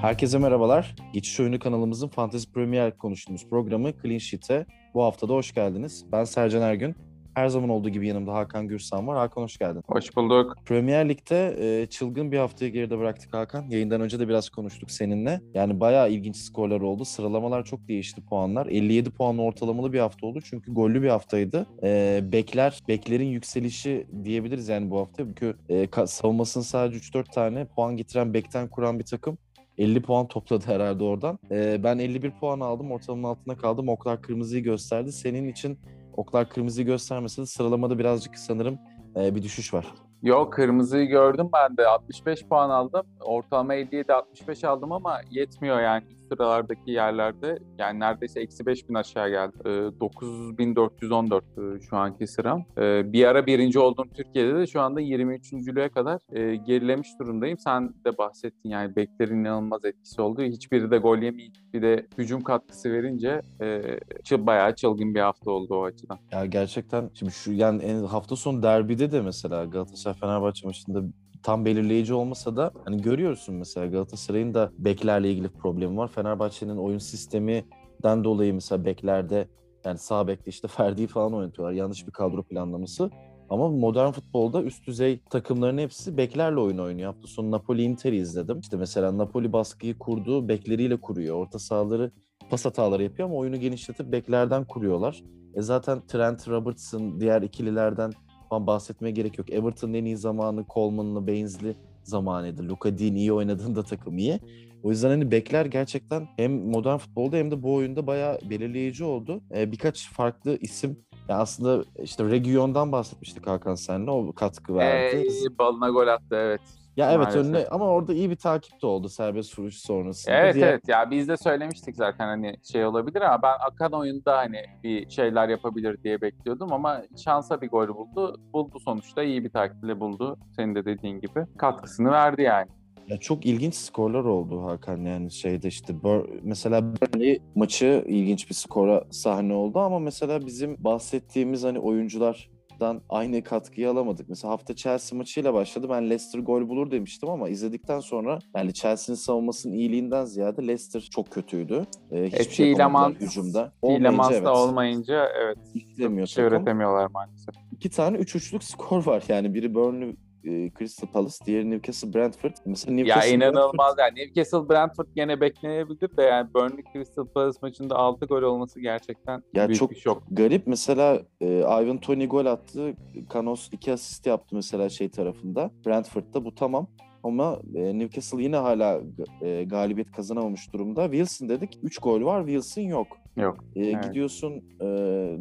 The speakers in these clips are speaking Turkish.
Herkese merhabalar. Geçiş Oyunu kanalımızın Fantasy Premier konuştuğumuz programı Clean Sheet'e bu haftada hoş geldiniz. Ben Sercan Ergün. Her zaman olduğu gibi yanımda Hakan Gürsan var. Hakan hoş geldin. Hoş bulduk. Premier Lig'de e, çılgın bir haftayı geride bıraktık Hakan. Yayından önce de biraz konuştuk seninle. Yani bayağı ilginç skorlar oldu. Sıralamalar çok değişti puanlar. 57 puanlı ortalamalı bir hafta oldu. Çünkü gollü bir haftaydı. E, bekler, beklerin yükselişi diyebiliriz yani bu hafta. Çünkü e, savunmasının sadece 3-4 tane puan getiren bekten kuran bir takım 50 puan topladı herhalde oradan. Ee, ben 51 puan aldım. Ortalamanın altında kaldım. Oklar kırmızıyı gösterdi. Senin için oklar kırmızıyı göstermese de sıralamada birazcık sanırım e, bir düşüş var. Yok kırmızıyı gördüm ben de 65 puan aldım. Ortalama 57 65 aldım ama yetmiyor yani sıralardaki yerlerde. Yani neredeyse eksi 5 bin aşağı geldi. E, 9414 e, şu anki sıram. E, bir ara birinci oldum Türkiye'de de şu anda 23. kadar e, gerilemiş durumdayım. Sen de bahsettin yani beklerin inanılmaz etkisi oldu. Hiçbiri de gol yemeyip bir de hücum katkısı verince e, bayağı çılgın bir hafta oldu o açıdan. Ya gerçekten şimdi şu yani hafta sonu derbide de mesela Galatasaray Fenerbahçe maçında tam belirleyici olmasa da hani görüyorsun mesela Galatasaray'ın da beklerle ilgili problemi var. Fenerbahçe'nin oyun sisteminden dolayı mesela beklerde yani sağ bekte işte Ferdi'yi falan oynatıyorlar. Yanlış bir kadro planlaması. Ama modern futbolda üst düzey takımların hepsi beklerle oyun oynuyor. Hafta sonu Napoli Inter'i izledim. İşte mesela Napoli baskıyı kurduğu bekleriyle kuruyor. Orta sahaları pas hataları yapıyor ama oyunu genişletip beklerden kuruyorlar. E zaten Trent Robertson diğer ikililerden falan bahsetmeye gerek yok. Everton'ın en iyi zamanı Coleman'lı, Baines'li zamanıydı. Luka Dean iyi oynadığında takım iyi. O yüzden hani bekler gerçekten hem modern futbolda hem de bu oyunda bayağı belirleyici oldu. Ee, birkaç farklı isim yani aslında işte Region'dan bahsetmiştik Hakan senle o katkı verdi. Ee, balına gol attı evet. Ya evet önüne ama orada iyi bir takip de oldu serbest vuruş sonrasında. Evet Diğer... evet ya biz de söylemiştik zaten hani şey olabilir ama ben akan oyunda hani bir şeyler yapabilir diye bekliyordum ama şansa bir gol buldu. Buldu sonuçta iyi bir takiple buldu. Senin de dediğin gibi katkısını verdi yani. Ya çok ilginç skorlar oldu Hakan yani şeyde işte mesela Burnley maçı ilginç bir skora sahne oldu ama mesela bizim bahsettiğimiz hani oyuncular Leicester'dan aynı katkıyı alamadık. Mesela hafta Chelsea maçıyla başladı. Ben Leicester gol bulur demiştim ama izledikten sonra yani Chelsea'nin savunmasının iyiliğinden ziyade Leicester çok kötüydü. Ee, hiçbir evet, şey yapamadılar hücumda. Olmayınca, evet. olmayınca evet. Hiçbir şey üretemiyorlar maalesef. İki tane üç üçlük skor var yani. Biri Burnley e, Crystal Palace, diğeri Newcastle Brentford. Mesela Newcastle ya inanılmaz Brentford... yani Newcastle Brentford gene beklenebilir de yani Burnley Crystal Palace maçında 6 gol olması gerçekten ya büyük çok bir şok. Garip mesela e, Ivan Tony gol attı. Kanos 2 asist yaptı mesela şey tarafında. Brentford'da bu tamam. Ama e, Newcastle yine hala e, galibiyet kazanamamış durumda. Wilson dedik 3 gol var, Wilson yok. Yok. E, evet. Gidiyorsun e,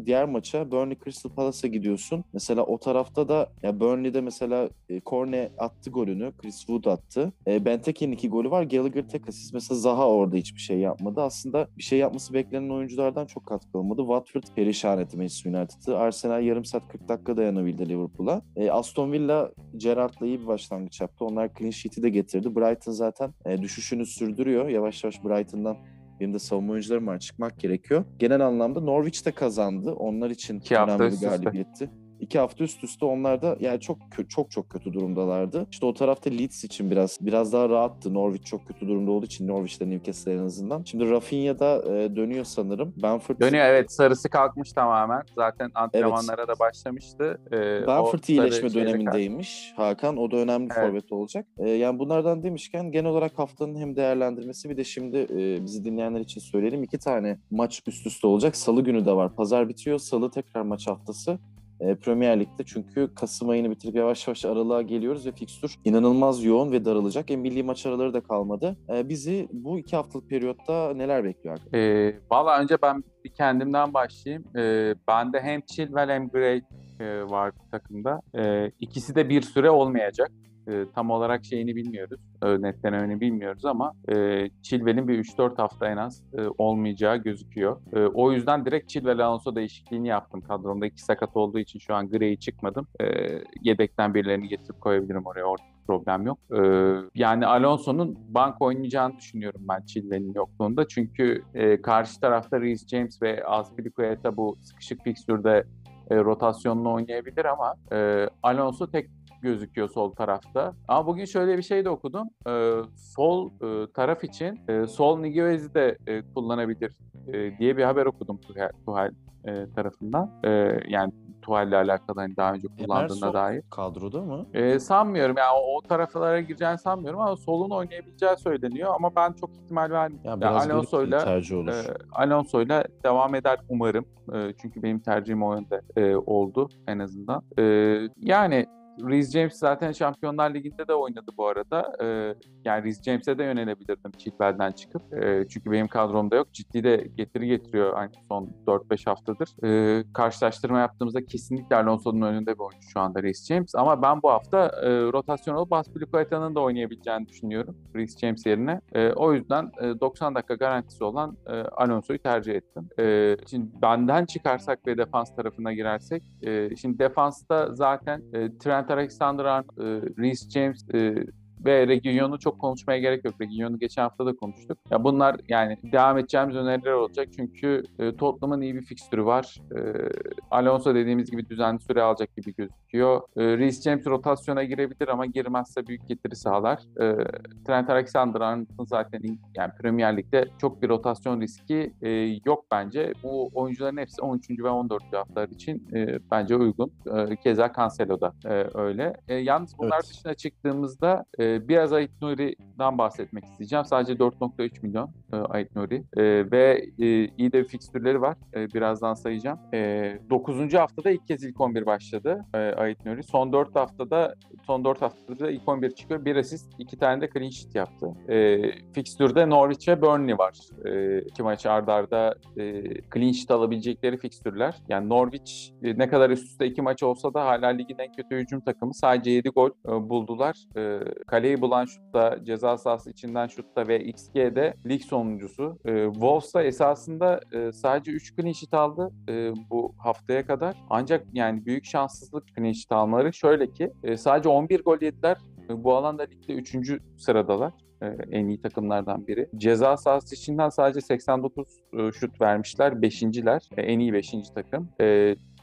diğer maça Burnley Crystal Palace'a gidiyorsun. Mesela o tarafta da ya Burnley'de mesela e, Corne attı golünü. Chris Wood attı. E, Benteke'nin iki golü var. Gallagher tek asist. Mesela Zaha orada hiçbir şey yapmadı. Aslında bir şey yapması beklenen oyunculardan çok katkı olmadı. Watford perişan etti Manchester United'ı. Arsenal yarım saat 40 dakika dayanabildi Liverpool'a. E, Aston Villa Gerrard'la iyi bir başlangıç yaptı. Onlar clean sheet'i de getirdi. Brighton zaten e, düşüşünü sürdürüyor. Yavaş yavaş Brighton'dan benim de savunma oyuncularım var. Çıkmak gerekiyor. Genel anlamda Norwich de kazandı. Onlar için İki önemli bir galibiyetti. İki hafta üst üste onlar da yani çok çok çok kötü durumdalardı. İşte o tarafta Leeds için biraz biraz daha rahattı. Norwich çok kötü durumda olduğu için Norwich'te Newcastle en azından. Şimdi Rafinha da e, dönüyor sanırım. Benford dönüyor evet sarısı kalkmış tamamen. Zaten antrenmanlara evet. da başlamıştı. E, Benford iyileşme dönemindeymiş. Hakan o da önemli evet. forvet olacak. E, yani bunlardan demişken genel olarak haftanın hem değerlendirmesi bir de şimdi e, bizi dinleyenler için söyleyelim. iki tane maç üst üste olacak. Salı günü de var. Pazar bitiyor. Salı tekrar maç haftası e, Premier Lig'de. Çünkü Kasım ayını bitirip yavaş yavaş aralığa geliyoruz ve fikstür inanılmaz yoğun ve daralacak. E, milli maç araları da kalmadı. E, bizi bu iki haftalık periyotta neler bekliyor? E, Valla önce ben bir kendimden başlayayım. E, bende hem Chilwell hem Gray e, var takımda. E, ikisi de bir süre olmayacak. E, tam olarak şeyini bilmiyoruz. E, netlenemeni bilmiyoruz ama e, Chilwell'in bir 3-4 hafta en az e, olmayacağı gözüküyor. E, o yüzden direkt Chilwell Alonso değişikliğini yaptım. Kadromda iki sakat olduğu için şu an Gray'i çıkmadım. E, yedekten birilerini getirip koyabilirim oraya. Orada problem yok. E, yani Alonso'nun bank oynayacağını düşünüyorum ben Chilwell'in yokluğunda. Çünkü e, karşı tarafta Reece James ve Azpilicueta bu sıkışık fikstürde e, rotasyonunu oynayabilir ama e, Alonso tek gözüküyor sol tarafta. Ama bugün şöyle bir şey de okudum. Ee, sol e, taraf için e, sol Niguez'i de e, kullanabilir e, diye bir haber okudum Tuhal, Tuhal e, tarafından. E, yani Tuhal'le alakalı hani daha önce kullandığına Emerson dair. kadroda mı? E, sanmıyorum yani o, o taraflara gireceğini sanmıyorum ama solun oynayabileceği söyleniyor ama ben çok ihtimal vermiyorum. Ya Yani bir Alonso'yla e, Alonso'yla devam eder umarım. E, çünkü benim tercihim o yönde e, oldu en azından. E, yani Reece James zaten Şampiyonlar Ligi'nde de oynadı bu arada. E, yani Reece James'e de yönelebilirdim Chilwell'den çıkıp. E, çünkü benim kadromda yok. Ciddi de getiri getiriyor hani son 4-5 haftadır. E, karşılaştırma yaptığımızda kesinlikle Alonso'nun önünde bir oyuncu şu anda Reece James. Ama ben bu hafta e, rotasyon olup Aspilicueta'nın da oynayabileceğini düşünüyorum Reece James yerine. E, o yüzden e, 90 dakika garantisi olan e, Alonso'yu tercih ettim. E, şimdi benden çıkarsak ve defans tarafına girersek, e, şimdi defansta zaten e, Trent Alexander-Arnold, e, Reece James e, ve Reguilon'u çok konuşmaya gerek yok. Reguilon'u geçen hafta da konuştuk. Ya bunlar yani devam edeceğimiz öneriler olacak. Çünkü e, Tottenham'ın iyi bir fikstürü var. E, Alonso dediğimiz gibi düzenli süre alacak gibi gözüküyor. E, Reece James rotasyona girebilir ama girmezse büyük getiri sağlar. E, Trent Alexander-Arnold'un zaten yani Premier Lig'de çok bir rotasyon riski e, yok bence. Bu oyuncuların hepsi 13. ve 14. haftalar için e, bence uygun. E, keza Cancelo da e, öyle. E, yalnız bunlar Evet. dışına çıktığımızda e, biraz Ait Nuri'den bahsetmek isteyeceğim. Sadece 4.3 milyon e, Ait Nuri E, ve e, iyi de bir fikstürleri var. E, birazdan sayacağım. E, 9. haftada ilk kez ilk 11 başladı e, Ait Nuri. Son 4 haftada son 4 haftada da ilk 11 çıkıyor. Bir asist, iki tane de clean sheet yaptı. E, fikstürde Norwich ve Burnley var. E, iki maç arda arda e, clean sheet alabilecekleri fikstürler. Yani Norwich e, ne kadar üst üste iki maç olsa da hala ligin en kötü hücum takımı. Sadece 7 gol e, buldular. E, kaleyi bulan şutta, ceza sahası içinden şutta ve XG'de lig sonuncusu. E, Wolves da esasında e, sadece 3 clean sheet aldı e, bu haftaya kadar. Ancak yani büyük şanssızlık clean sheet almaları şöyle ki e, sadece 11 gol yediler. E, bu alanda ligde 3. sıradalar e, en iyi takımlardan biri. Ceza sahası içinden sadece 89 e, şut vermişler. Beşinciler. E, en iyi 5. takım.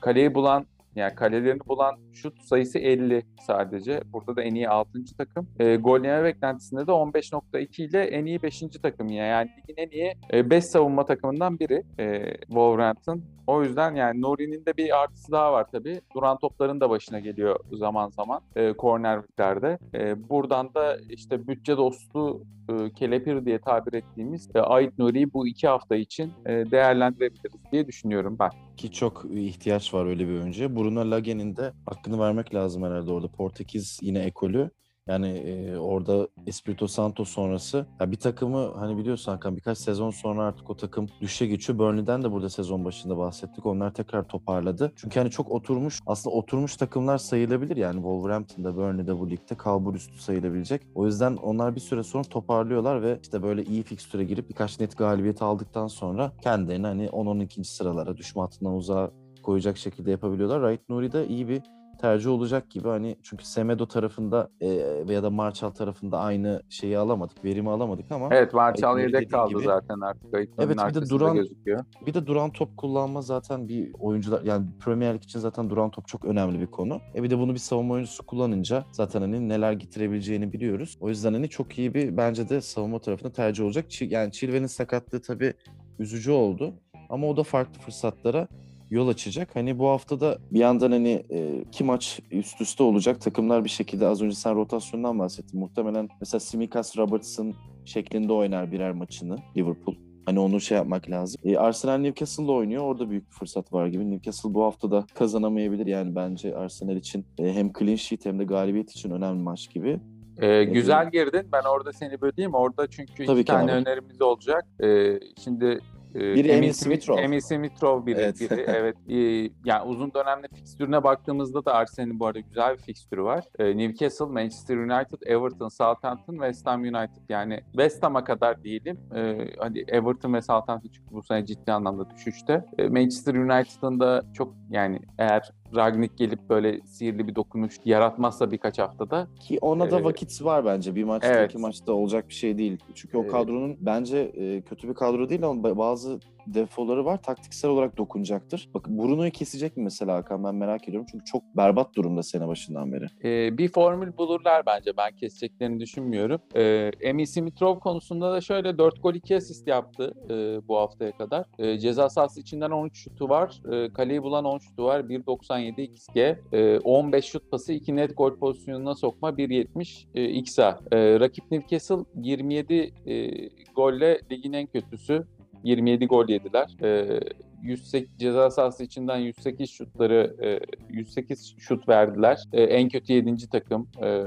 Kaleyi bulan yani kalelerini bulan şut sayısı 50 sadece. Burada da en iyi 6. takım. E, gol yeme beklentisinde de 15.2 ile en iyi 5. takım. Yani ligin en iyi 5 savunma takımından biri e, Wolverhampton. O yüzden yani Nuri'nin de bir artısı daha var tabii. Duran topların da başına geliyor zaman zaman e, kornerliklerde. E, buradan da işte bütçe dostu e, kelepir diye tabir ettiğimiz e, Ait Nuri'yi bu iki hafta için e, değerlendirebiliriz diye düşünüyorum ben. Ki çok ihtiyaç var öyle bir oyuncuya. Bruno Lage'nin de hakkını vermek lazım herhalde orada. Portekiz yine ekolü. Yani e, orada Espirito Santo sonrası ya bir takımı hani biliyorsun Hakan birkaç sezon sonra artık o takım düşe geçiyor. Burnley'den de burada sezon başında bahsettik. Onlar tekrar toparladı. Çünkü hani çok oturmuş aslında oturmuş takımlar sayılabilir yani Wolverhampton'da Burnley'de bu ligde kalbur üstü sayılabilecek. O yüzden onlar bir süre sonra toparlıyorlar ve işte böyle iyi fikstüre girip birkaç net galibiyet aldıktan sonra kendilerini hani 10-12. sıralara düşme hattından uzağa koyacak şekilde yapabiliyorlar. Right Nuri de iyi bir tercih olacak gibi hani çünkü Semedo tarafında e, veya da Marshall tarafında aynı şeyi alamadık, verimi alamadık ama Evet Ait Nuri yedek kaldı gibi. zaten artık. Nuri'nin Evet, bir de duran- gözüküyor. bir de duran top kullanma zaten bir oyuncular yani Premier Lig için zaten duran top çok önemli bir konu. E bir de bunu bir savunma oyuncusu kullanınca zaten hani neler getirebileceğini biliyoruz. O yüzden hani çok iyi bir bence de savunma tarafında tercih olacak. Yani Chilwell'in sakatlığı tabii üzücü oldu ama o da farklı fırsatlara yol açacak. Hani bu hafta da bir yandan hani e, iki maç üst üste olacak. Takımlar bir şekilde az önce sen rotasyondan bahsettin. Muhtemelen mesela Simikas Robertson şeklinde oynar birer maçını Liverpool. Hani onu şey yapmak lazım. E, Arsenal Newcastle'la oynuyor. Orada büyük bir fırsat var gibi. Newcastle bu hafta da kazanamayabilir. Yani bence Arsenal için e, hem clean sheet hem de galibiyet için önemli maç gibi. Ee, güzel girdin. Ben orada seni böleyim. Orada çünkü Tabii iki ki tane abi. önerimiz olacak. Ee, şimdi e, Biri Emil Smith-Rowe. Emil Smith-Rowe biri. Evet. biri, evet. Ee, yani uzun dönemli fikstürüne baktığımızda da Arsenal'in bu arada güzel bir fikstürü var. Ee, Newcastle, Manchester United, Everton, Southampton, West Ham United. Yani West Ham'a kadar diyelim. Ee, hadi Everton ve Southampton çünkü bu sene ciddi anlamda düşüşte. Ee, Manchester United'ın da çok yani eğer Ragnik gelip böyle sihirli bir dokunuş yaratmazsa birkaç haftada Ki ona da Ee, vakit var bence. Bir maçta evet. iki maçta olacak bir şey değil. Çünkü o Ee, kadronun bence e, kötü bir kadro değil ama ba- bazı defoları var. Taktiksel olarak dokunacaktır. Bak Bruno'yu kesecek mi mesela Hakan ben merak ediyorum. Çünkü çok berbat durumda sene başından beri. Ee, bir formül bulurlar bence. Ben keseceklerini düşünmüyorum. Ee, Emil Simitrov konusunda da şöyle 4 gol 2 asist yaptı e, bu haftaya kadar. E, ceza sahası içinden 13 şutu var. E, kaleyi bulan 10 şutu var. 1.97 XG. E, 15 şut pası 2 net gol pozisyonuna sokma 1.70 e, XA. E, rakip Newcastle 27 e, golle ligin en kötüsü. 27 gol yediler. E, 108 ceza sahası içinden 108 şutları e, 108 şut verdiler. E, en kötü 7. takım. E,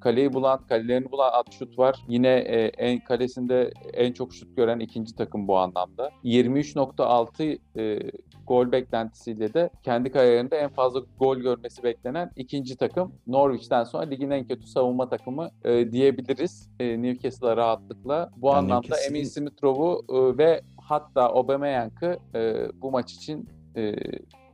kaleyi bulan, kalelerini bulan at şut var. Yine e, en kalesinde en çok şut gören ikinci takım bu anlamda. 23.6 e, gol beklentisiyle de kendi kariyerinde en fazla gol görmesi beklenen ikinci takım. Norwich'ten sonra ligin en kötü savunma takımı e, diyebiliriz. E, Newcastle'a rahatlıkla. Bu Yani anlamda Newcastle- Emil Smith-Rowe'u e, ve hatta Aubameyang'ı e, bu maç için e,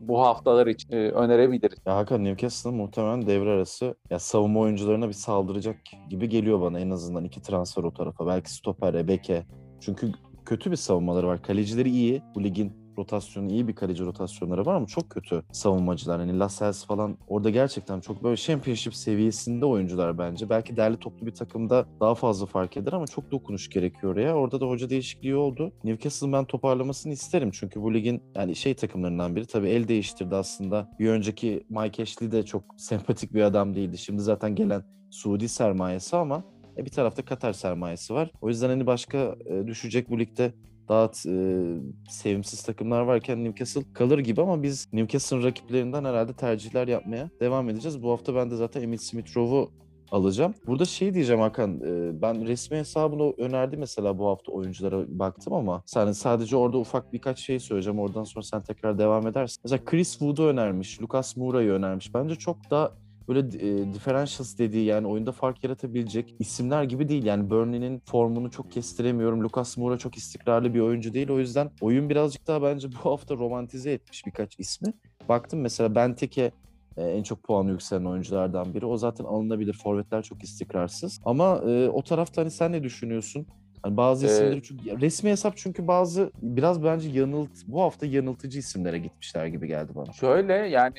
bu haftalar için e, önerebiliriz. Ya Hakan Newcastle'ın muhtemelen devre arası ya savunma oyuncularına bir saldıracak gibi geliyor bana en azından iki transfer o tarafa. Belki stoper, beke. Çünkü kötü bir savunmaları var. Kalecileri iyi. Bu ligin rotasyonu iyi bir kaleci rotasyonları var ama çok kötü savunmacılar. Hani Lascelles falan orada gerçekten çok böyle championship seviyesinde oyuncular bence. Belki derli toplu bir takımda daha fazla fark eder ama çok dokunuş gerekiyor oraya. Orada da hoca değişikliği oldu. Newcastle'ın ben toparlamasını isterim çünkü bu ligin yani şey takımlarından biri. Tabii el değiştirdi aslında. Bir önceki Mike Ashley de çok sempatik bir adam değildi. Şimdi zaten gelen Suudi sermayesi ama e, bir tarafta Katar sermayesi var. O yüzden hani başka e, düşecek bu ligde daha e, sevimsiz takımlar varken Newcastle kalır gibi ama biz Newcastle'ın rakiplerinden herhalde tercihler yapmaya devam edeceğiz. Bu hafta ben de zaten Emil Smith-Rowe'u alacağım. Burada şey diyeceğim Hakan, e, ben resmi hesabını önerdi mesela bu hafta oyunculara baktım ama sen sadece orada ufak birkaç şey söyleyeceğim. Oradan sonra sen tekrar devam edersin. Mesela Chris Wood'u önermiş, Lucas Moura'yı önermiş. Bence çok da böyle e, differentials dediği yani oyunda fark yaratabilecek isimler gibi değil. Yani Burnley'nin formunu çok kestiremiyorum. Lucas Moura çok istikrarlı bir oyuncu değil. O yüzden oyun birazcık daha bence bu hafta romantize etmiş birkaç ismi. Baktım mesela Benteke e, en çok puanı yükselen oyunculardan biri. O zaten alınabilir. Forvetler çok istikrarsız. Ama e, o tarafta hani sen ne düşünüyorsun? Hani bazı Ee, isimleri çünkü resmi hesap çünkü bazı biraz bence yanılt bu hafta yanıltıcı isimlere gitmişler gibi geldi bana. Şöyle yani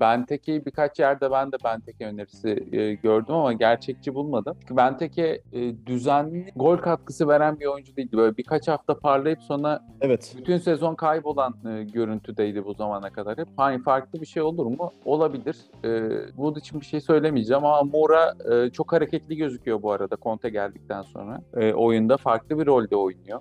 Benteke'yi birkaç yerde ben de Benteke önerisi e, gördüm ama gerçekçi bulmadım. Çünkü Benteke e, düzenli gol katkısı veren bir oyuncu değildi. Böyle birkaç hafta parlayıp sonra Evet. bütün sezon kaybolan e, görüntüdeydi bu zamana kadar hep. Hani farklı bir şey olur mu? Olabilir. Wood için bir şey söylemeyeceğim ama Moura e, çok hareketli gözüküyor bu arada Conte geldikten sonra. Oyunda farklı bir rolde oynuyor.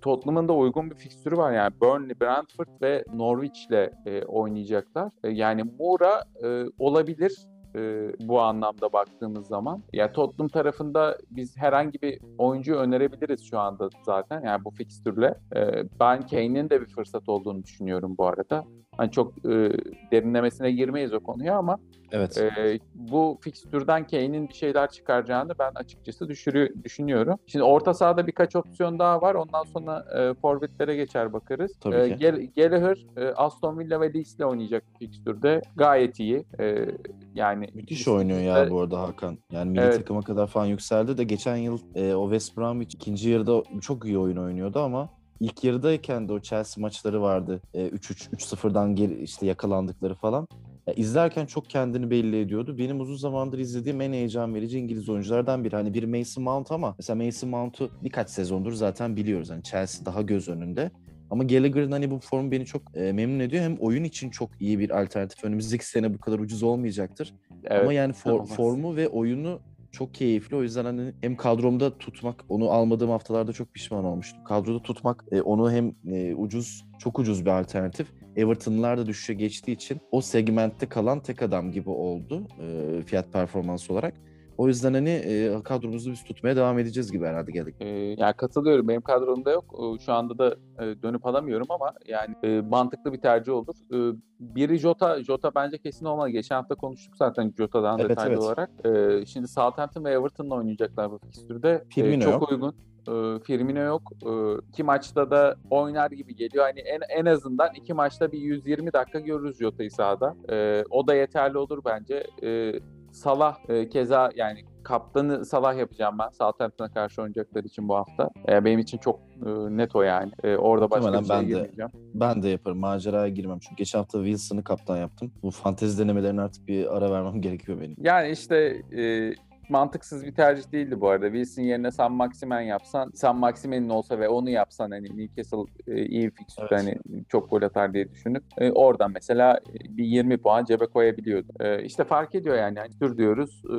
Tottenham'ın da uygun bir fikstürü var yani Burnley, Brentford ve Norwich'le oynayacaklar. E, yani Moura e, olabilir e, bu anlamda baktığımız zaman. Ya Tottenham tarafında biz herhangi bir oyuncu önerebiliriz şu anda zaten yani bu fikstürle. E, ben Kane'in de bir fırsat olduğunu düşünüyorum bu arada. Hani çok e, derinlemesine girmeyiz o konuya ama Evet. e, bu fikstürden Kane'in bir şeyler çıkaracağını ben açıkçası düşürü- düşünüyorum. Şimdi orta sahada birkaç opsiyon daha var. Ondan sonra e, forvetlere geçer bakarız. Tabii E, ki. Gall- Gallagher, e, Aston Villa ve Leeds'le oynayacak fikstürde. Gayet iyi. E, yani Müthiş oynuyor ya bu arada Hakan. Yani milli Evet. takıma kadar falan yükseldi de geçen yıl e, o West Bromwich ikinci yarıda çok iyi oyun oynuyordu ama ilk yarıdayken de o Chelsea maçları vardı. E, 3-3, 3-0'dan geri işte yakalandıkları falan. Ya izlerken çok kendini belli ediyordu. Benim uzun zamandır izlediğim en heyecan verici İngiliz oyunculardan biri. Hani bir Mason Mount ama mesela Mason Mount'u birkaç sezondur zaten biliyoruz. Hani Chelsea daha göz önünde. Ama Gallagher'ın hani bu formu beni çok e, memnun ediyor. Hem oyun için çok iyi bir alternatif. Önümüzdeki sene bu kadar ucuz olmayacaktır. evet, Ama yani for- olmaz. formu ve oyunu çok keyifli. O yüzden hani hem kadromda tutmak, onu almadığım haftalarda çok pişman olmuştum. Kadroda tutmak, e, onu hem e, ucuz, çok ucuz bir alternatif. Everton'lar da düşüşe geçtiği için o segmentte kalan tek adam gibi oldu e, fiyat performans olarak. O yüzden hani e, kadromuzu biz tutmaya devam edeceğiz gibi herhalde geldik. E, yani katılıyorum. Benim kadromda yok. E, şu anda da e, dönüp alamıyorum ama yani e, mantıklı bir tercih olur. E, biri Jota. Jota bence kesin olmalı. Geçen hafta konuştuk zaten Jota'dan Evet, detaylı evet. olarak. E, şimdi Southampton ve Everton'la oynayacaklar bu fikstürde. E, çok yok. uygun. E, Firmino yok. E, iki maçta da oynar gibi geliyor. Hani en, en azından iki maçta bir 120 dakika görürüz Jota'yı sahada. E, o da yeterli olur bence. E, Salah e, keza yani kaptanı Salah yapacağım ben Southampton'a karşı oynayacaklar için bu hafta. E, benim için çok E, net o yani. E, orada başka bir şeye ben de- girmeyeceğim. Ben de yaparım. Maceraya girmem. Çünkü geçen hafta Wilson'ı kaptan yaptım. Bu fantezi denemelerine artık bir ara vermem gerekiyor benim. Yani işte e, mantıksız bir tercih değildi bu arada. Wilson yerine San Maximen yapsan, San Maximen'in olsa ve onu yapsan hani Newcastle e, iyi fikstür Evet. hani çok gol atar diye düşünüp e, oradan mesela e, bir 20 puan cebe koyabiliyordu. E, işte fark ediyor yani. Hani tür diyoruz. e,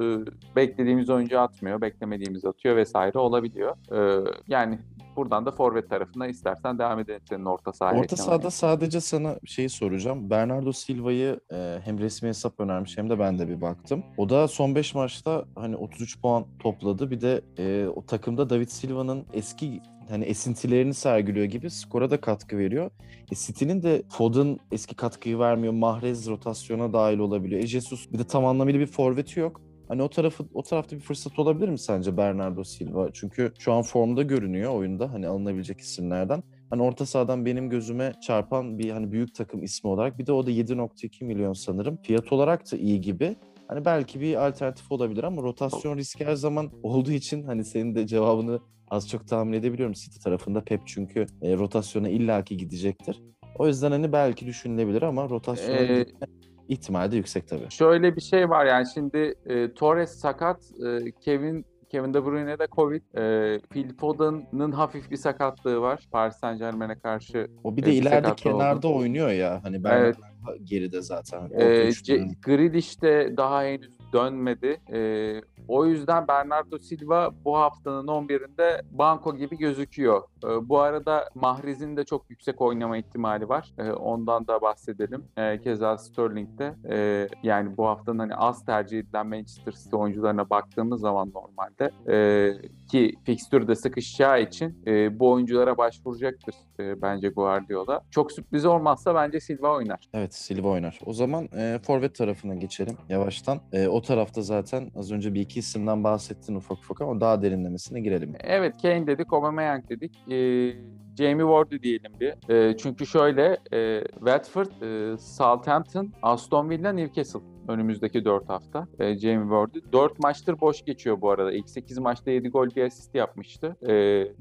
beklediğimiz oyuncu atmıyor, beklemediğimiz atıyor vesaire olabiliyor. E, yani buradan da forvet tarafına istersen devam edelim senin orta sahaya. Orta sahada sadece sana şeyi soracağım. Bernardo Silva'yı e, hem resmi hesap önermiş hem de ben de bir baktım. O da son 5 maçta hani 33 puan topladı. Bir de e, o takımda David Silva'nın eski hani esintilerini sergiliyor gibi skora da katkı veriyor. E, City'nin de Foden eski katkıyı vermiyor. Mahrez rotasyona dahil olabiliyor. E, Jesus bir de tam anlamıyla bir forveti yok. Hani o tarafı o tarafta bir fırsat olabilir mi sence Bernardo Silva? Çünkü şu an formda görünüyor oyunda hani alınabilecek isimlerden. Hani orta sahadan benim gözüme çarpan bir hani büyük takım ismi olarak bir de o da 7.2 milyon sanırım. Fiyat olarak da iyi gibi. Hani belki bir alternatif olabilir ama rotasyon riski her zaman olduğu için hani senin de cevabını az çok tahmin edebiliyorum City tarafında. Pep çünkü e, rotasyona illaki gidecektir. O yüzden hani belki düşünülebilir ama rotasyona Ee, ihtimali de yüksek tabii. Şöyle bir şey var yani şimdi e, Torres sakat, e, Kevin Kevin De Bruyne'de Covid, e, Phil Foden'ın hafif bir sakatlığı var Paris Saint Germain'e karşı. O bir de e, ileride kenarda oldu. oynuyor ya. Hani Evet. Bernardo geride zaten. E, Grealish de daha henüz dönmedi. E, o yüzden Bernardo Silva bu haftanın 11'inde banko gibi gözüküyor. E, bu arada Mahrez'in de çok yüksek oynama ihtimali var. E, ondan da bahsedelim. E, keza Sterling'de. Yani bu haftanın hani az tercih edilen Manchester City oyuncularına baktığımız zaman normalde e, ki fikstürde sıkışacağı için bu oyunculara başvuracaktır bence Guardiola. Çok sürpriz olmazsa bence Silva oynar. Evet Silva oynar. O zaman e, forvet tarafına geçelim yavaştan. O tarafta zaten az önce bir iki isimden bahsettin ufak ufak ama daha derinlemesine girelim. Evet Kane dedik, Aubameyang dedik. Ee, Jamie Ward'u diyelim bir. Ee, çünkü şöyle e, Watford, e, Southampton, Aston Villa, Newcastle önümüzdeki 4 hafta. E, Jamie Ward'u. 4 maçtır boş geçiyor bu arada. İlk 8 maçta 7 gol bir asist yapmıştı. E,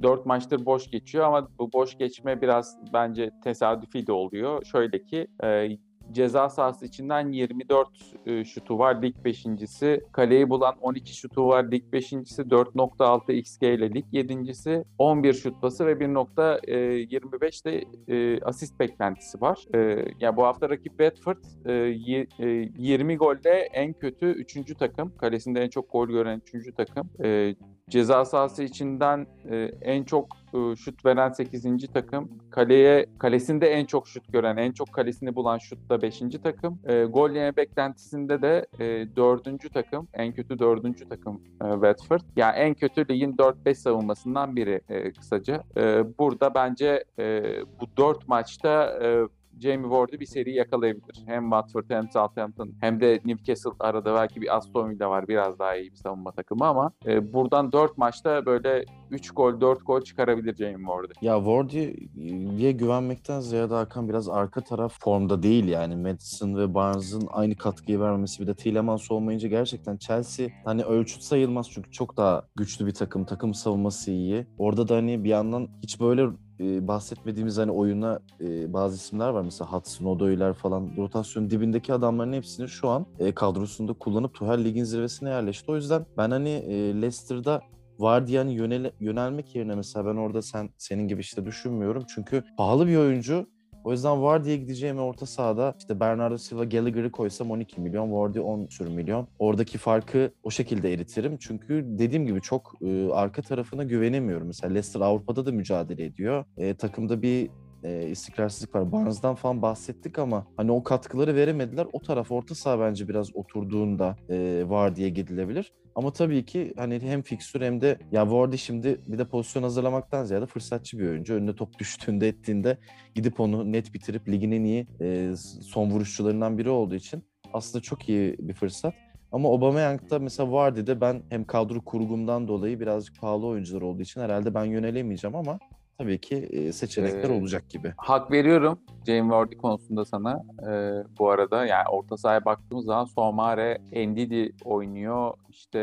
4 maçtır boş geçiyor ama bu boş geçme biraz bence tesadüfi de oluyor. Şöyle ki e, ceza sahası içinden 24 e, şutu var lig 5.si. Kaleyi bulan 12 şutu var lig 5.si. 4.6 XG ile lig 7.si. 11 şut pası ve 1.25 de e, asist beklentisi var. E, ya bu hafta rakip Bedford e, ye- e, 20 golde en kötü 3. takım. Kalesinde en çok gol gören 3. takım. E, ceza sahası içinden e, en çok e, şut veren 8. takım. Kaleye kalesinde en çok şut gören, en çok kalesini bulan şutta 5. takım. E, gol yeme beklentisinde de e, 4. takım. En kötü 4. takım e, Watford. Yani en kötü ligin 4-5 savunmasından biri e, kısaca. E, burada bence e, bu 4 maçta e, Jamie Ward'u bir seri yakalayabilir. Hem Watford hem Southampton hem de Newcastle arada belki bir Aston Villa var biraz daha iyi bir savunma takımı ama e, buradan 4 maçta böyle 3 gol 4 gol çıkarabilir Jamie Ward'u. Ya Wardy'ye güvenmekten ziyade Hakan biraz arka taraf formda değil yani. Madison ve Barnes'ın aynı katkıyı vermemesi bir de Tielemans olmayınca gerçekten Chelsea hani ölçüt sayılmaz çünkü çok daha güçlü bir takım. Takım savunması iyi. Orada da hani bir yandan hiç böyle e, bahsetmediğimiz hani oyuna e, bazı isimler var. Mesela Hudson Odoi'ler falan. Rotasyonun dibindeki adamların hepsini şu an e, kadrosunda kullanıp Tuchel ligin zirvesine yerleşti. O yüzden ben hani e, Leicester'da Vardya'nın yönele, yönelmek yerine mesela ben orada sen senin gibi işte düşünmüyorum. Çünkü pahalı bir oyuncu. O yüzden Vardy'ye gideceğim orta sahada işte Bernardo Silva Gallagher'ı koysam 12 milyon, Vardy 10 sürü milyon. Oradaki farkı o şekilde eritirim. Çünkü dediğim gibi çok e, arka tarafına güvenemiyorum. Mesela Leicester Avrupa'da da mücadele ediyor. E, takımda bir e, istikrarsızlık var. Barnes'dan falan bahsettik ama hani o katkıları veremediler. O taraf orta saha bence biraz oturduğunda e, Vardy'ye gidilebilir. Ama tabii ki hani hem fikstür hem de ya Vardy şimdi bir de pozisyon hazırlamaktan ziyade fırsatçı bir oyuncu. Önüne top düştüğünde ettiğinde gidip onu net bitirip ligin en iyi e, son vuruşçularından biri olduğu için aslında çok iyi bir fırsat. Ama Aubameyang'da mesela Vardy'de ben hem kadro kurgumdan dolayı birazcık pahalı oyuncular olduğu için herhalde ben yönelemeyeceğim ama tabii ki e, seçenekler Ee, olacak gibi. Hak veriyorum Jamie Vardy konusunda sana. Ee, bu arada yani orta sahaya baktığımız zaman Somare, Ndidi oynuyor. İşte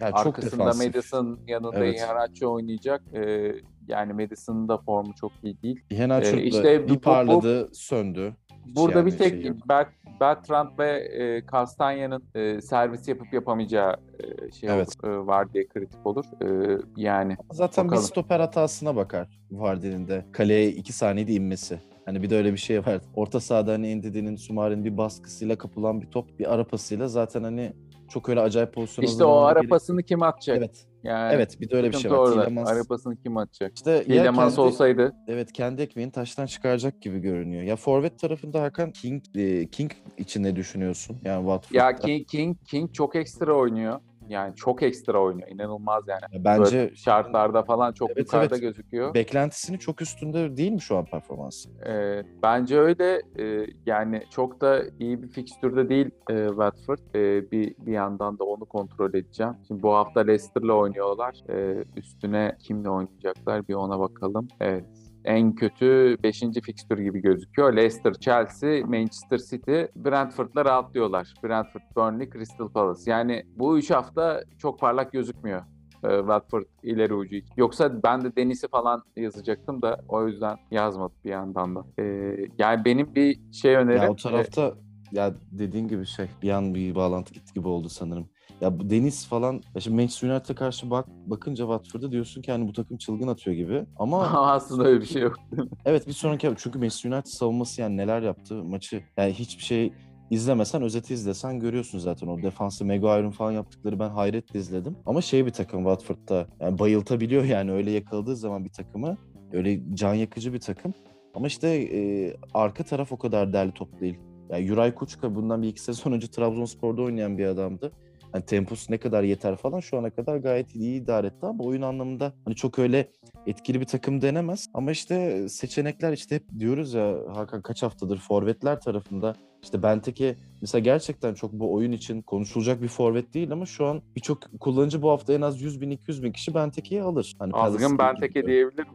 Yani çok arkasında defansif. Madison yanında Evet. Iheanacho oynayacak. Ee, yani Madison'ın da formu çok iyi değil. Iheanacho Ee, işte bir parladı, söndü. Hiç Burada yani bir tek şey yok. Bertrand ve e, Castanya'nın e, servis yapıp yapamayacağı e, şey Evet. olur, e, var diye kritik olur. E, yani Zaten Bakalım. bir stoper hatasına bakar Vardy'nin de. Kaleye iki saniyede inmesi. Hani bir de öyle bir şey var. Orta sahada hani Ndidi'nin, Sumare'nin bir baskısıyla kapılan bir top, bir ara pasıyla zaten hani çok öyle acayip pozisyon işte o hazırlamana ara gerek- pasını kim atacak? Evet. Yani Evet, bir de öyle bir şey var. orada. Tielemans, Ara pasını kim atacak? işte ya Tielemans kendi, olsaydı evet kendi ekmeğini taştan çıkaracak gibi görünüyor. Ya forvet tarafında Hakan King e, King için ne düşünüyorsun? Yani Watford'da. ya King King King çok ekstra oynuyor. Yani çok ekstra oynuyor. İnanılmaz yani. Ya bence Böyle şartlarda falan çok Evet, yukarıda evet. gözüküyor. beklentisinin çok üstünde değil mi şu an performansı? Ee, bence öyle. Ee, yani çok da iyi bir fikstürde değil e, Watford. Ee, bir bir yandan da onu kontrol edeceğim. Şimdi bu hafta Leicester'la oynuyorlar. Ee, üstüne kimle oynayacaklar bir ona bakalım. Evet. En kötü 5. fikstür gibi gözüküyor. Leicester, Chelsea, Manchester City, Brentford'la rahatlıyorlar. Brentford, Burnley, Crystal Palace. Yani bu 3 hafta çok parlak gözükmüyor. e, Watford ileri ucu için. Yoksa ben de Deniz'i falan yazacaktım da o yüzden yazmadım bir yandan da. Ee, yani benim bir şey önerim. Ya o tarafta ya dediğin gibi şey bir an bir bağlantı gitti gibi oldu sanırım. Ya bu Deniz falan ya şimdi Manchester United'a karşı bak bakınca Watford'da diyorsun ki hani bu takım çılgın atıyor gibi. Ama aslında öyle bir şey yok. evet bir sonraki çünkü Manchester United savunması yani neler yaptı maçı yani hiçbir şey izlemesen özeti izlesen görüyorsun zaten o defansı Maguire'ın falan yaptıkları ben hayretle izledim. Ama şey bir takım Watford'da yani bayıltabiliyor yani öyle yakaladığı zaman bir takımı öyle can yakıcı bir takım. Ama işte e, arka taraf o kadar derli top değil. Yani Yuray Kuçka bundan bir iki sezon önce Trabzonspor'da oynayan bir adamdı. Hani temposu ne kadar yeter falan şu ana kadar gayet iyi idare etti ama oyun anlamında hani çok öyle etkili bir takım denemez. Ama işte seçenekler işte hep diyoruz ya Hakan kaç haftadır forvetler tarafında işte Benteke mesela gerçekten çok bu oyun için konuşulacak bir forvet değil ama şu an birçok kullanıcı bu hafta en az 100 bin 200 bin kişi Benteke'yi alır. Hani Azgın Benteke gibi. diyebilirim.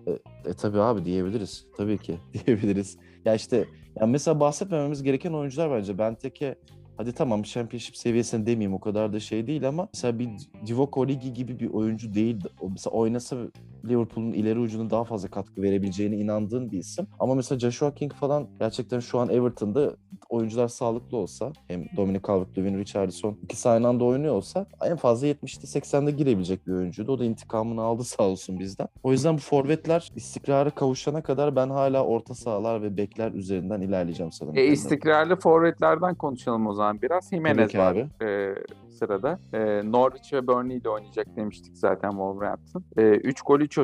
E tabii abi diyebiliriz. Tabii ki diyebiliriz. Ya işte yani mesela bahsetmememiz gereken oyuncular bence. Benteke hadi tamam Championship seviyesinde demeyeyim o kadar da şey değil ama mesela bir Divock Origi gibi bir oyuncu değil. Mesela oynasa Liverpool'un ileri ucuna daha fazla katkı verebileceğine inandığın bir isim. Ama mesela Joshua King falan gerçekten şu an Everton'da oyuncular sağlıklı olsa hem Dominic Calvert-Lewin, Richarlison ikisi aynı anda oynuyor olsa en fazla 70'te 80'de girebilecek bir oyuncuydu. O da intikamını aldı sağ olsun bizden. O yüzden bu forvetler istikrara kavuşana kadar ben hala orta sahalar ve bekler üzerinden ilerleyeceğim sanırım. E, istikrarlı forvetlerden konuşalım o zaman biraz. Jimenez var e, sırada. E, Norwich ve Burnley ile oynayacak demiştik zaten Wolverhampton. 3 gol 3 e,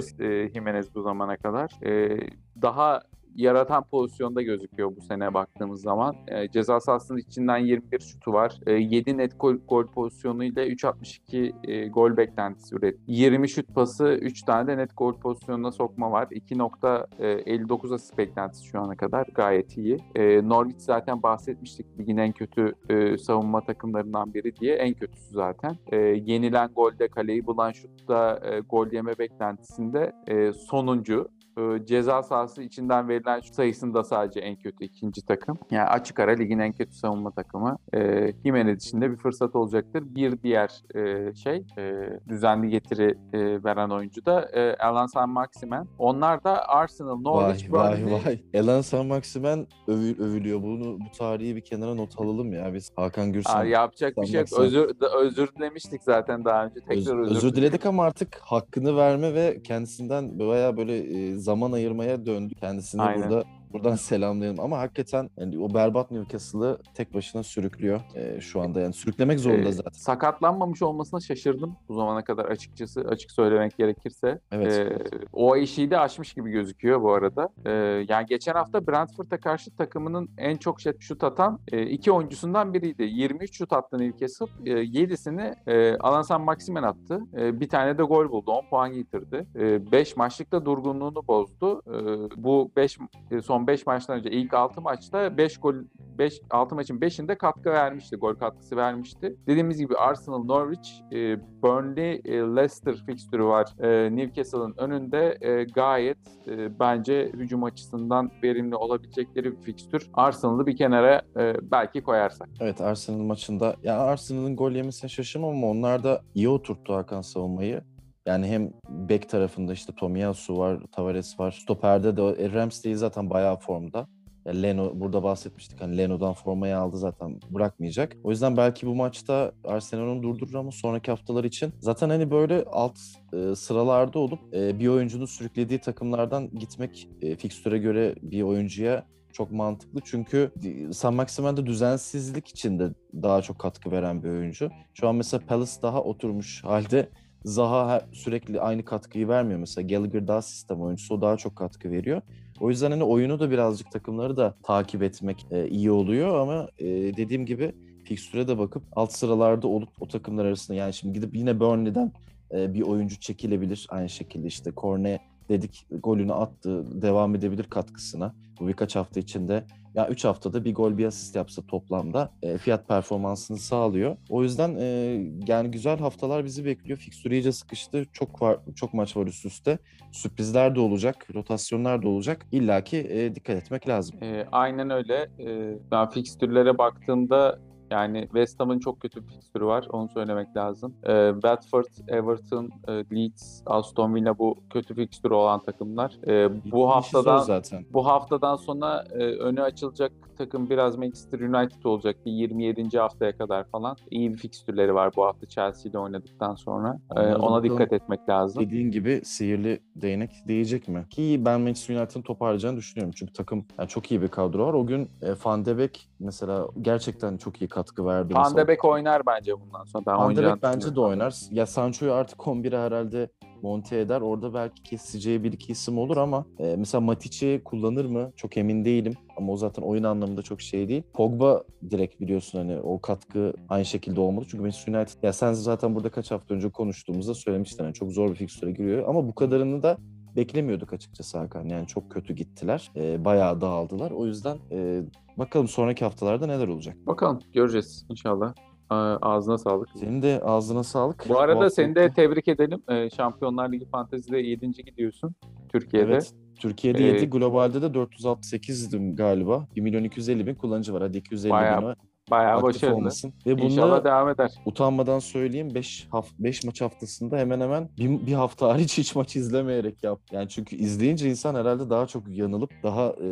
Jimenez bu zamana kadar. E, daha yaratan pozisyonda gözüküyor bu sene baktığımız zaman. E, ceza sahasının içinden 21 şutu var. E, 7 net gol, gol pozisyonuyla 3.62 e, gol beklentisi üret. 20 şut pası, 3 tane de net gol pozisyonuna sokma var. 2.59 asist beklentisi şu ana kadar gayet iyi. E, Norwich zaten bahsetmiştik ligin en kötü e, savunma takımlarından biri diye. En kötüsü zaten. E, yenilen golde kaleyi bulan şutta e, gol yeme beklentisinde e, sonuncu e, ceza sahası içinden verilen şut sayısında sadece en kötü ikinci takım. Yani açık ara ligin en kötü savunma takımı. E, Jimenez için de bir fırsat olacaktır. Bir diğer e, şey e, düzenli getiri e, veren oyuncu da e, Alan San Maximen. Onlar da Arsenal, Norwich, Vay vay Burnley. vay. Elan San Maximen övü- övülüyor. Bunu bu tarihi bir kenara not alalım ya biz. Hakan Gürsan. Aa, yapacak bir şey yok. San Maximen. Özür, özür dilemiştik zaten daha önce. Tekrar özür, özür, diledik ama artık hakkını verme ve kendisinden bayağı böyle e, zaman ayırmaya döndü. Kendisini Aynen. burada buradan selamlayalım. Ama hakikaten yani o berbat Newcastle'ı tek başına sürüklüyor e, şu anda. Yani sürüklemek zorunda Ee, zaten. sakatlanmamış olmasına şaşırdım bu zamana kadar açıkçası açık söylemek gerekirse. Evet. Ee, o eşiği de aşmış gibi gözüküyor bu arada. Ee, yani geçen hafta Brentford'a karşı takımının en çok şut, atan e, iki oyuncusundan biriydi. 23 şut attı Newcastle. E, 7'sini e, Alan San Maximen attı. E, bir tane de gol buldu. 10 puan getirdi. 5 maçlık da durgunluğunu bozdu. E, bu 5 son son 5 maçtan önce ilk 6 maçta 5 gol 5 6 maçın 5'inde katkı vermişti. Gol katkısı vermişti. Dediğimiz gibi Arsenal, Norwich, e, Burnley, e, Leicester fikstürü var. E, Newcastle'ın önünde gayet bence hücum açısından verimli olabilecekleri bir fikstür. Arsenal'ı bir kenara belki koyarsak. Evet Arsenal maçında ya Arsenal'ın gol yemesine şaşırmam ama onlar da iyi oturttu Hakan savunmayı. Yani hem bek tarafında işte Tomiyasu var, Tavares var. Stoper'de de e, Ramsdale zaten bayağı formda. Ya Leno burada bahsetmiştik hani Leno'dan formayı aldı zaten bırakmayacak. O yüzden belki bu maçta Arsenal onu durdurur ama sonraki haftalar için zaten hani böyle alt e, sıralarda olup e, bir oyuncunun sürüklediği takımlardan gitmek e, fikstüre göre bir oyuncuya çok mantıklı. Çünkü San Maximen'de düzensizlik içinde daha çok katkı veren bir oyuncu. Şu an mesela Palace daha oturmuş halde Zaha sürekli aynı katkıyı vermiyor. Mesela Gallagher daha sistem oyuncusu. O daha çok katkı veriyor. O yüzden hani oyunu da birazcık takımları da takip etmek e, iyi oluyor ama e, dediğim gibi fikstüre de bakıp alt sıralarda olup o takımlar arasında yani şimdi gidip yine Burnley'den e, bir oyuncu çekilebilir. Aynı şekilde işte Korne dedik golünü attı devam edebilir katkısına. Bu birkaç hafta içinde ya 3 haftada bir gol bir asist yapsa toplamda e, fiyat performansını sağlıyor. O yüzden e, yani güzel haftalar bizi bekliyor. Fikstür iyice sıkıştı. Çok var, çok maç var üst üste. Sürprizler de olacak, rotasyonlar da olacak. İlla ki e, dikkat etmek lazım. E, aynen öyle. E, ben fikstürlere baktığımda yani West Ham'ın çok kötü bir fikstürü var. Onu söylemek lazım. E, Watford, Everton, e, Leeds, Aston Villa bu kötü fikstürü olan takımlar. E, bu haftadan zaten. bu haftadan sonra e, önü açılacak takım biraz Manchester United olacak bir 27. haftaya kadar falan. İyi bir fikstürleri var bu hafta Chelsea ile oynadıktan sonra. E, Onlara ona dikkat etmek lazım. Dediğin gibi sihirli değnek değecek mi? Ki ben Manchester United'ın toparlayacağını düşünüyorum. Çünkü takım yani çok iyi bir kadro var. O gün e, Van de Beek mesela gerçekten çok iyi katkı verdi. Beek oynar bence bundan sonra. Ben Beek bence de oynar. Ya Sancho'yu artık 11'e herhalde monte eder. Orada belki keseceği bir iki isim olur ama e, mesela Matic'i kullanır mı? Çok emin değilim. Ama o zaten oyun anlamında çok şey değil. Pogba direkt biliyorsun hani o katkı aynı şekilde olmalı. Çünkü Manchester United ya sen zaten burada kaç hafta önce konuştuğumuzda söylemiştin. hani çok zor bir fikstüre giriyor. Ama bu kadarını da beklemiyorduk açıkçası Hakan. Yani çok kötü gittiler. E, bayağı dağıldılar. O yüzden e, bakalım sonraki haftalarda neler olacak. Bakalım göreceğiz inşallah. Ağzına sağlık. Senin de ağzına sağlık. Bu arada hafta- seni de tebrik edelim. Ee, Şampiyonlar Ligi Fantezi'de 7. gidiyorsun Türkiye'de. Evet. Türkiye'de Ee, 7, globalde de 468'dim galiba. 1 milyon 250 bin kullanıcı var. Hadi 250 Bayağı bin Bayağı aktif başarılı. olmasın. Ve İnşallah bunda devam eder. utanmadan söyleyeyim 5 haf 5 maç haftasında hemen hemen bir, bir hafta hariç hiç maç izlemeyerek yap. Yani çünkü izleyince insan herhalde daha çok yanılıp daha e,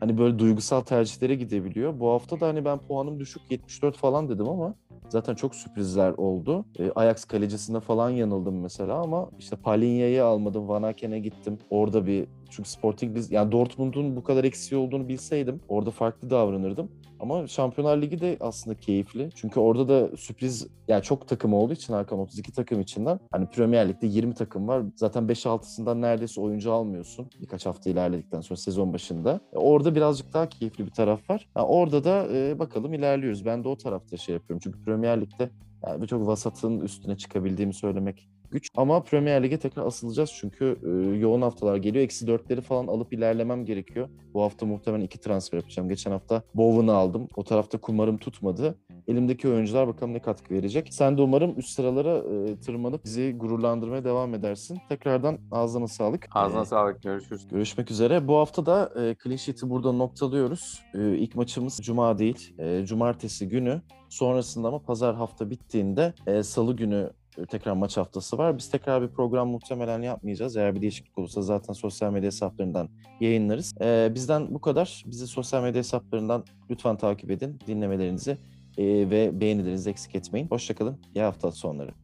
hani böyle duygusal tercihlere gidebiliyor. Bu hafta da hani ben puanım düşük 74 falan dedim ama zaten çok sürprizler oldu. E, Ajax kalecisine falan yanıldım mesela ama işte Palinya'yı almadım. Van Aken'e gittim. Orada bir çünkü Sporting Liz yani Dortmund'un bu kadar eksiği olduğunu bilseydim orada farklı davranırdım. Ama Şampiyonlar Ligi de aslında keyifli. Çünkü orada da sürpriz yani çok takım olduğu için Hakan 32 takım içinden hani Premier Lig'de 20 takım var. Zaten 5-6'sından neredeyse oyuncu almıyorsun. Birkaç hafta ilerledikten sonra sezon başında. E, orada birazcık daha keyifli bir taraf var. Ha, orada da e, bakalım ilerliyoruz. Ben de o tarafta şey yapıyorum. Çünkü Premier Lig'de yani birçok vasatın üstüne çıkabildiğimi söylemek güç. Ama Premier Lig'e tekrar asılacağız çünkü e, yoğun haftalar geliyor. Eksi dörtleri falan alıp ilerlemem gerekiyor. Bu hafta muhtemelen iki transfer yapacağım. Geçen hafta Bowen'ı aldım. O tarafta kumarım tutmadı. Elimdeki oyuncular bakalım ne katkı verecek. Sen de umarım üst sıralara e, tırmanıp bizi gururlandırmaya devam edersin. Tekrardan ağzına sağlık. Ağzına E, sağlık. Görüşürüz. Görüşmek üzere. Bu hafta da e, clean sheet'i burada noktalıyoruz. E, ilk maçımız Cuma değil, e, Cumartesi günü. Sonrasında ama Pazar hafta bittiğinde e, Salı günü e, tekrar maç haftası var. Biz tekrar bir program muhtemelen yapmayacağız. Eğer bir değişiklik olursa zaten sosyal medya hesaplarından yayınlarız. E, bizden bu kadar. Bizi sosyal medya hesaplarından lütfen takip edin. Dinlemelerinizi e, ve beğenilerinizi eksik etmeyin. Hoşçakalın. İyi hafta sonları.